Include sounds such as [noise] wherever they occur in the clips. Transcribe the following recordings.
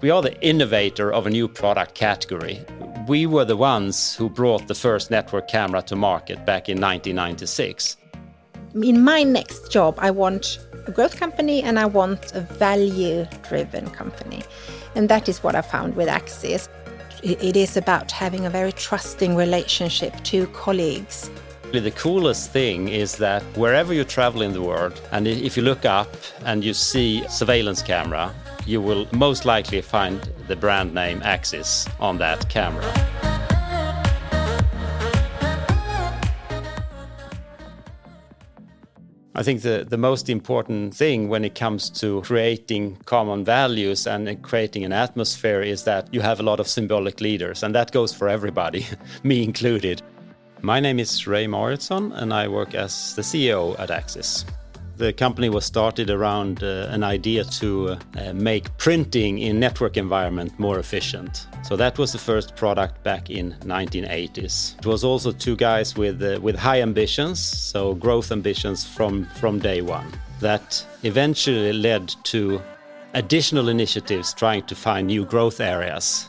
We are the innovator of a new product category. We were the ones who brought the first network camera to market back in 1996. In my next job, I want a growth company and I want a value driven company. And that is what I found with Axis. It is about having a very trusting relationship to colleagues. The coolest thing is that wherever you travel in the world, and if you look up and you see surveillance camera, you will most likely find the brand name Axis on that camera. I think the, the most important thing when it comes to creating common values and creating an atmosphere is that you have a lot of symbolic leaders, and that goes for everybody, [laughs] me included. My name is Ray Mauritsson, and I work as the CEO at Axis. The company was started around uh, an idea to uh, make printing in network environment more efficient. So that was the first product back in 1980s. It was also two guys with uh, with high ambitions, so growth ambitions from from day one. That eventually led to additional initiatives trying to find new growth areas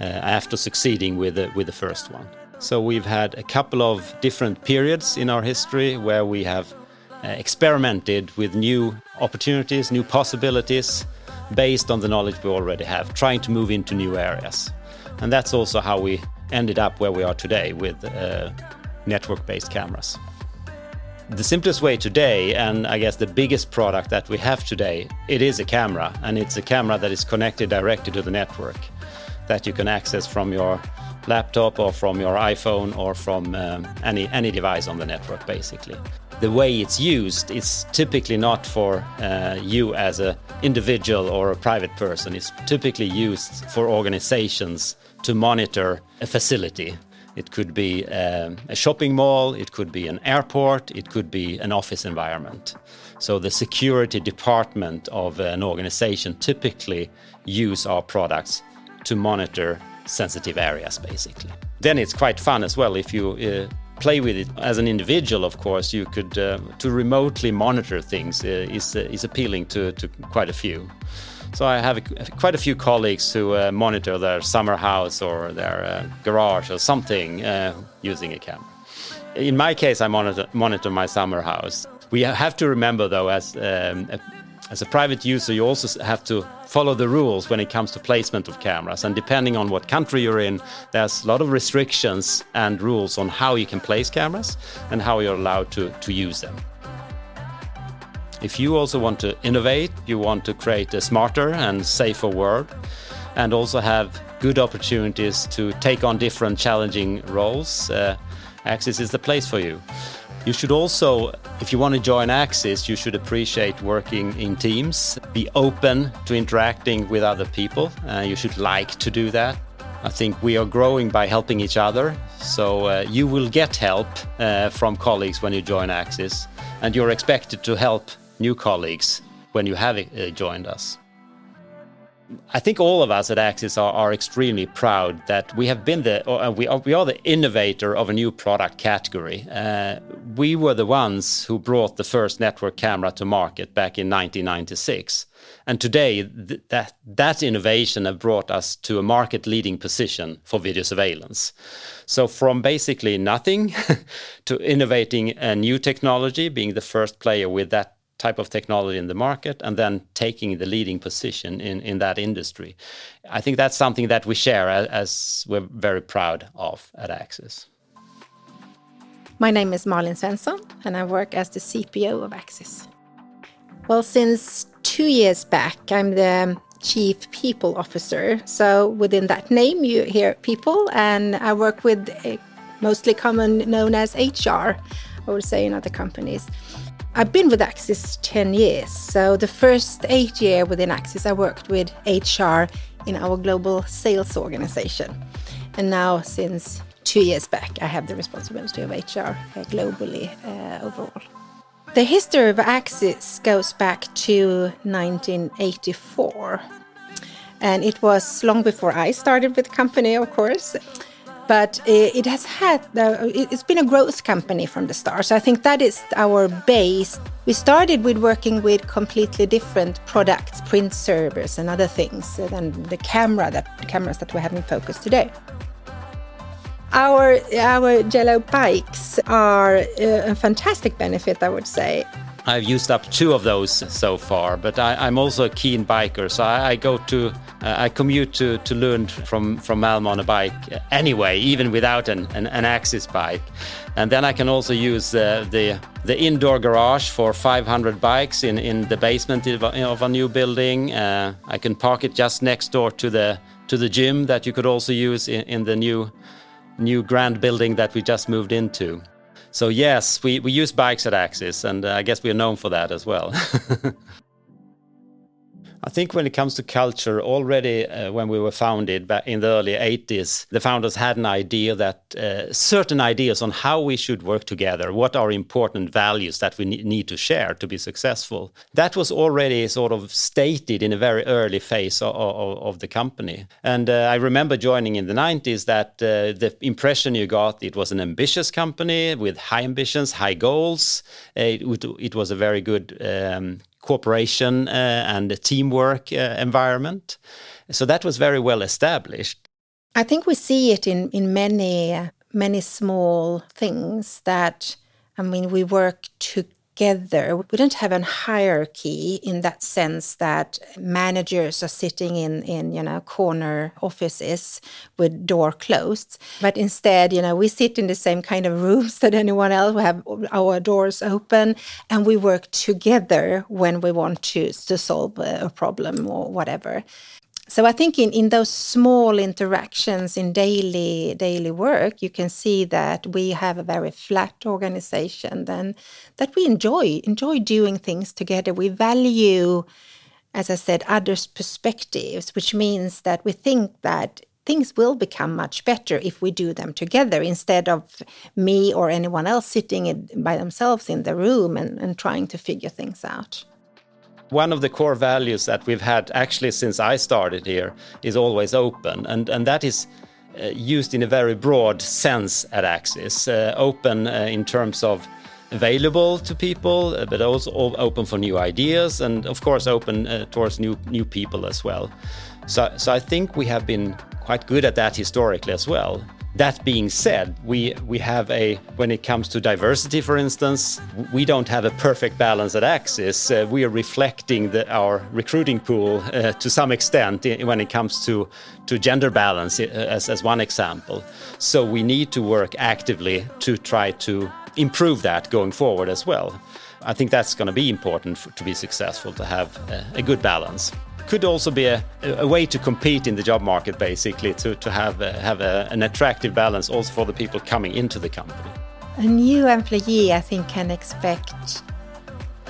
uh, after succeeding with the, with the first one. So we've had a couple of different periods in our history where we have experimented with new opportunities, new possibilities based on the knowledge we already have, trying to move into new areas. And that's also how we ended up where we are today with uh, network based cameras. The simplest way today, and I guess the biggest product that we have today, it is a camera, and it's a camera that is connected directly to the network that you can access from your laptop or from your iPhone or from um, any any device on the network, basically the way it's used is typically not for uh, you as an individual or a private person. It's typically used for organizations to monitor a facility. It could be um, a shopping mall, it could be an airport, it could be an office environment. So the security department of an organization typically use our products to monitor sensitive areas basically. Then it's quite fun as well if you uh, play with it as an individual of course you could uh, to remotely monitor things uh, is uh, is appealing to to quite a few. So I have a, quite a few colleagues who uh, monitor their summer house or their uh, garage or something uh, using a camera. In my case I monitor monitor my summer house. We have to remember though as um, as a private user, you also have to follow the rules when it comes to placement of cameras. And depending on what country you're in, there's a lot of restrictions and rules on how you can place cameras and how you're allowed to, to use them. If you also want to innovate, you want to create a smarter and safer world, and also have good opportunities to take on different challenging roles, uh, Axis is the place for you. You should also, if you want to join Axis, you should appreciate working in teams, be open to interacting with other people. Uh, you should like to do that. I think we are growing by helping each other. So uh, you will get help uh, from colleagues when you join Axis, and you're expected to help new colleagues when you have uh, joined us. I think all of us at Axis are, are extremely proud that we have been the, uh, we, are, we are the innovator of a new product category. Uh, we were the ones who brought the first network camera to market back in 1996. And today, th that, that innovation have brought us to a market leading position for video surveillance. So, from basically nothing [laughs] to innovating a new technology, being the first player with that type of technology in the market and then taking the leading position in, in that industry. I think that's something that we share as, as we're very proud of at Axis. My name is Marlin Svensson and I work as the CPO of Axis. Well, since two years back, I'm the Chief People Officer. So within that name, you hear people, and I work with mostly common known as HR, I would say in other companies. I've been with Axis 10 years. So the first eight year within Axis, I worked with HR in our global sales organization. And now, since two years back, I have the responsibility of HR uh, globally uh, overall. The history of Axis goes back to 1984. And it was long before I started with the company, of course. But uh, it has had it's been a growth company from the start. So i think that is our base. We started with working with completely different products print servers and other things than the camera that the cameras that we have in focus today. Our our jello bikes are uh, a fantastic benefit i would say I've used up two of those so far, but I, am also a keen biker, so I, I go to uh, I commute to, to Lund from from Malmo on a bike anyway, even without an, an, an Axis bike, and then I can also use uh, the the indoor garage for 500 bikes in in the basement of a new building. Uh, I can park it just next door to the to the gym that you could also use in, in the new new grand building that we just moved into. So yes, we, we use bikes at Axis, and uh, I guess we are known for that as well. [laughs] I think when it comes to culture, already uh, when we were founded back in the early 80s, the founders had an idea that uh, certain ideas on how we should work together, what are important values that we need to share to be successful. That was already sort of stated in a very early phase of, of, of the company. And uh, I remember joining in the 90s that uh, the impression you got it was an ambitious company with high ambitions, high goals. It, it was a very good um, cooperation uh, and teamwork uh, environment. So that was very well established. I think we see it in in many many small things that I mean we work to together. We don't have a hierarchy in that sense that managers are sitting in, in you know corner offices with door closed. But instead, you know, we sit in the same kind of rooms [laughs] that anyone else. We have our doors open and we work together when we want to, to solve a problem or whatever so I think in, in those small interactions in daily daily work, you can see that we have a very flat organization then that we enjoy enjoy doing things together. We value, as I said, others' perspectives, which means that we think that things will become much better if we do them together instead of me or anyone else sitting in, by themselves in the room and, and trying to figure things out. One of the core values that we've had actually since I started here is always open, and, and that is uh, used in a very broad sense at Axis. Uh, open uh, in terms of available to people, uh, but also open for new ideas, and of course open uh, towards new new people as well. So, so I think we have been quite good at that historically as well. That being said, we, we have a, when it comes to diversity, for instance, we don't have a perfect balance at Axis. Uh, we are reflecting the, our recruiting pool uh, to some extent when it comes to, to gender balance, uh, as, as one example. So we need to work actively to try to improve that going forward as well. I think that's going to be important for, to be successful, to have a, a good balance could also be a, a way to compete in the job market, basically, to, to have, a, have a, an attractive balance also for the people coming into the company. A new employee, I think, can expect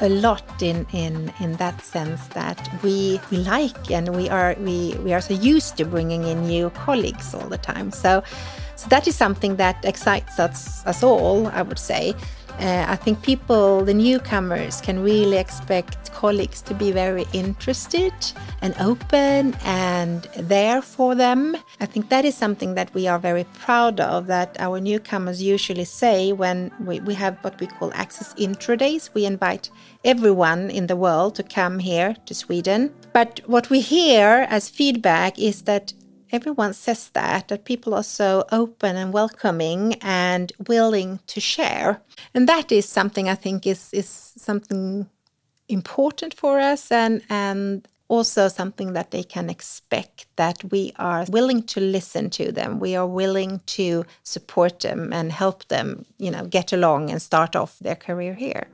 a lot in, in, in that sense that we, we like and we are, we, we are so used to bringing in new colleagues all the time. So, so that is something that excites us, us all, I would say. Uh, I think people, the newcomers, can really expect colleagues to be very interested and open and there for them. I think that is something that we are very proud of, that our newcomers usually say when we, we have what we call Axis Intro Days. We invite everyone in the world to come here to Sweden. But what we hear as feedback is that everyone says that that people are so open and welcoming and willing to share. And that is something i think is is something important for us and and also something that they can expect that we are willing to listen to them. We are willing to support them and help them you know get along and start off their career here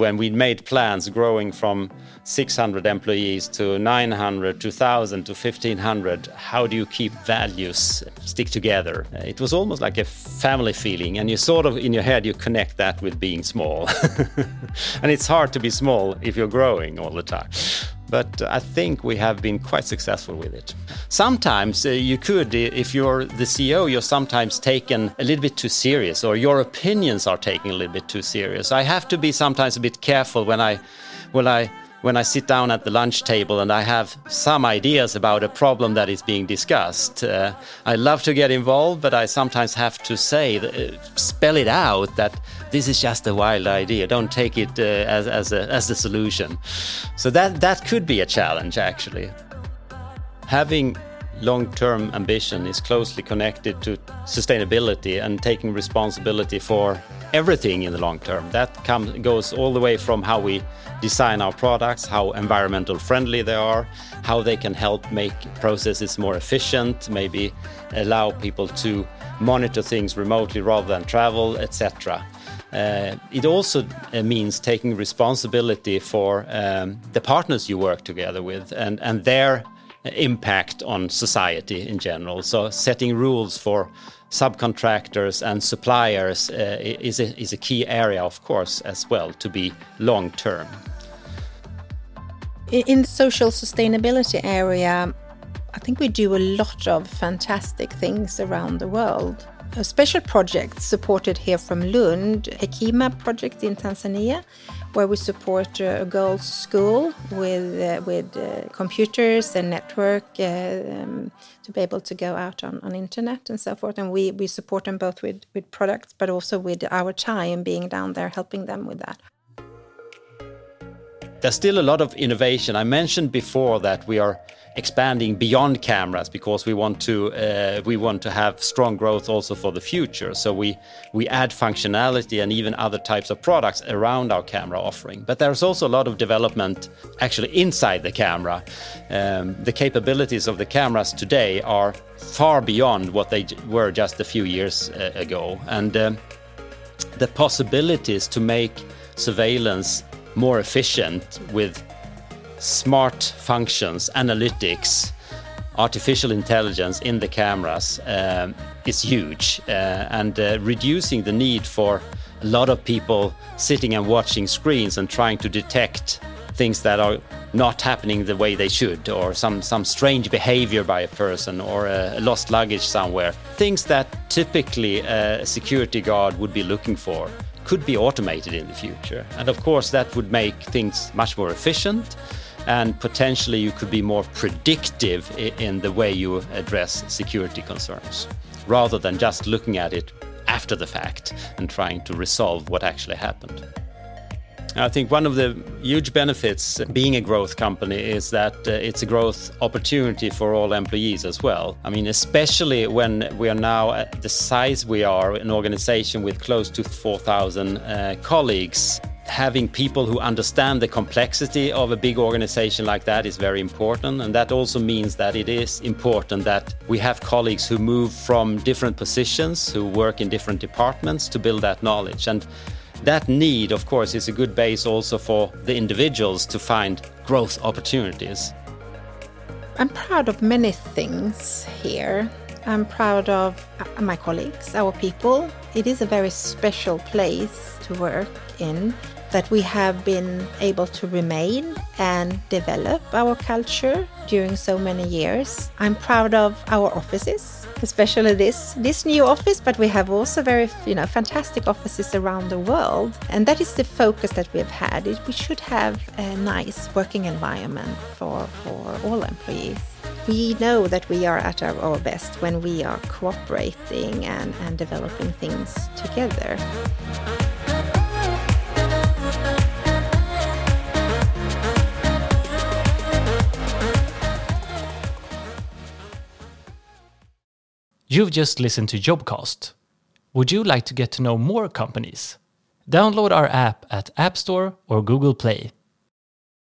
when we made plans growing from 600 employees to 900 to 1000 to 1500 how do you keep values stick together? It was almost like a family feeling and you sort of in your head you connect that with being small. [laughs] And it's hard to be small if you're growing all the time but I think we have been quite successful with it. Sometimes uh, you could, if you're the CEO, you're sometimes taken a little bit too serious, or your opinions are taken a little bit too serious. I have to be sometimes a bit careful when I, when I when I sit down at the lunch table and I have some ideas about a problem that is being discussed. Uh, I love to get involved, but I sometimes have to say, uh, spell it out that this is just a wild idea. Don't take it uh, as, as, a, as the solution. So that, that could be a challenge, actually. Having long term ambition is closely connected to sustainability and taking responsibility for everything in the long term. That comes, goes all the way from how we design our products, how environmental friendly they are, how they can help make processes more efficient, maybe allow people to monitor things remotely rather than travel, etc. Uh, it also uh, means taking responsibility for um, the partners you work together with and, and their impact on society in general. So, setting rules for subcontractors and suppliers uh, is, a, is a key area, of course, as well, to be long term. In the social sustainability area, I think we do a lot of fantastic things around the world. A special project supported here from Lund, Hekima project in Tanzania, where we support a girls' school with uh, with uh, computers and network uh, um, to be able to go out on, on internet and so forth. And we, we support them both with, with products, but also with our time being down there helping them with that. There's still a lot of innovation. I mentioned before that we are expanding beyond cameras because we want to uh, we want to have strong growth also for the future. So we we add functionality and even other types of products around our camera offering. But there's also a lot of development actually inside the camera. Um, the capabilities of the cameras today are far beyond what they were just a few years uh, ago, and um, the possibilities to make surveillance more efficient with smart functions, analytics, artificial intelligence in the cameras um, is huge uh, and uh, reducing the need for a lot of people sitting and watching screens and trying to detect things that are not happening the way they should or some, some strange behavior by a person or a, a lost luggage somewhere. Things that typically a security guard would be looking for could be automated in the future. And of course that would make things much more efficient and potentially you could be more predictive in the way you address security concerns rather than just looking at it after the fact and trying to resolve what actually happened. I think one of the huge benefits being a growth company is that uh, it's a growth opportunity for all employees as well. I mean, especially when we are now at the size we are, an organization with close to 4,000 uh, colleagues having people who understand the complexity of a big organization like that is very important. And that also means that it is important that we have colleagues who move from different positions, who work in different departments to build that knowledge. And that need, of course, is a good base also for the individuals to find growth opportunities. I'm proud of many things here. I'm proud of my colleagues, our people. It is a very special place to work in that we have been able to remain and develop our culture during so many years. I'm proud of our offices, especially this this new office, but we have also very you know fantastic offices around the world, and that is the focus that we've had. We should have a nice working environment for for all employees. We know that we are at our, our best when we are cooperating and, and developing things together. You've just listened to Jobcast. Would you like to get to know more companies? Download our app at App Store or Google Play.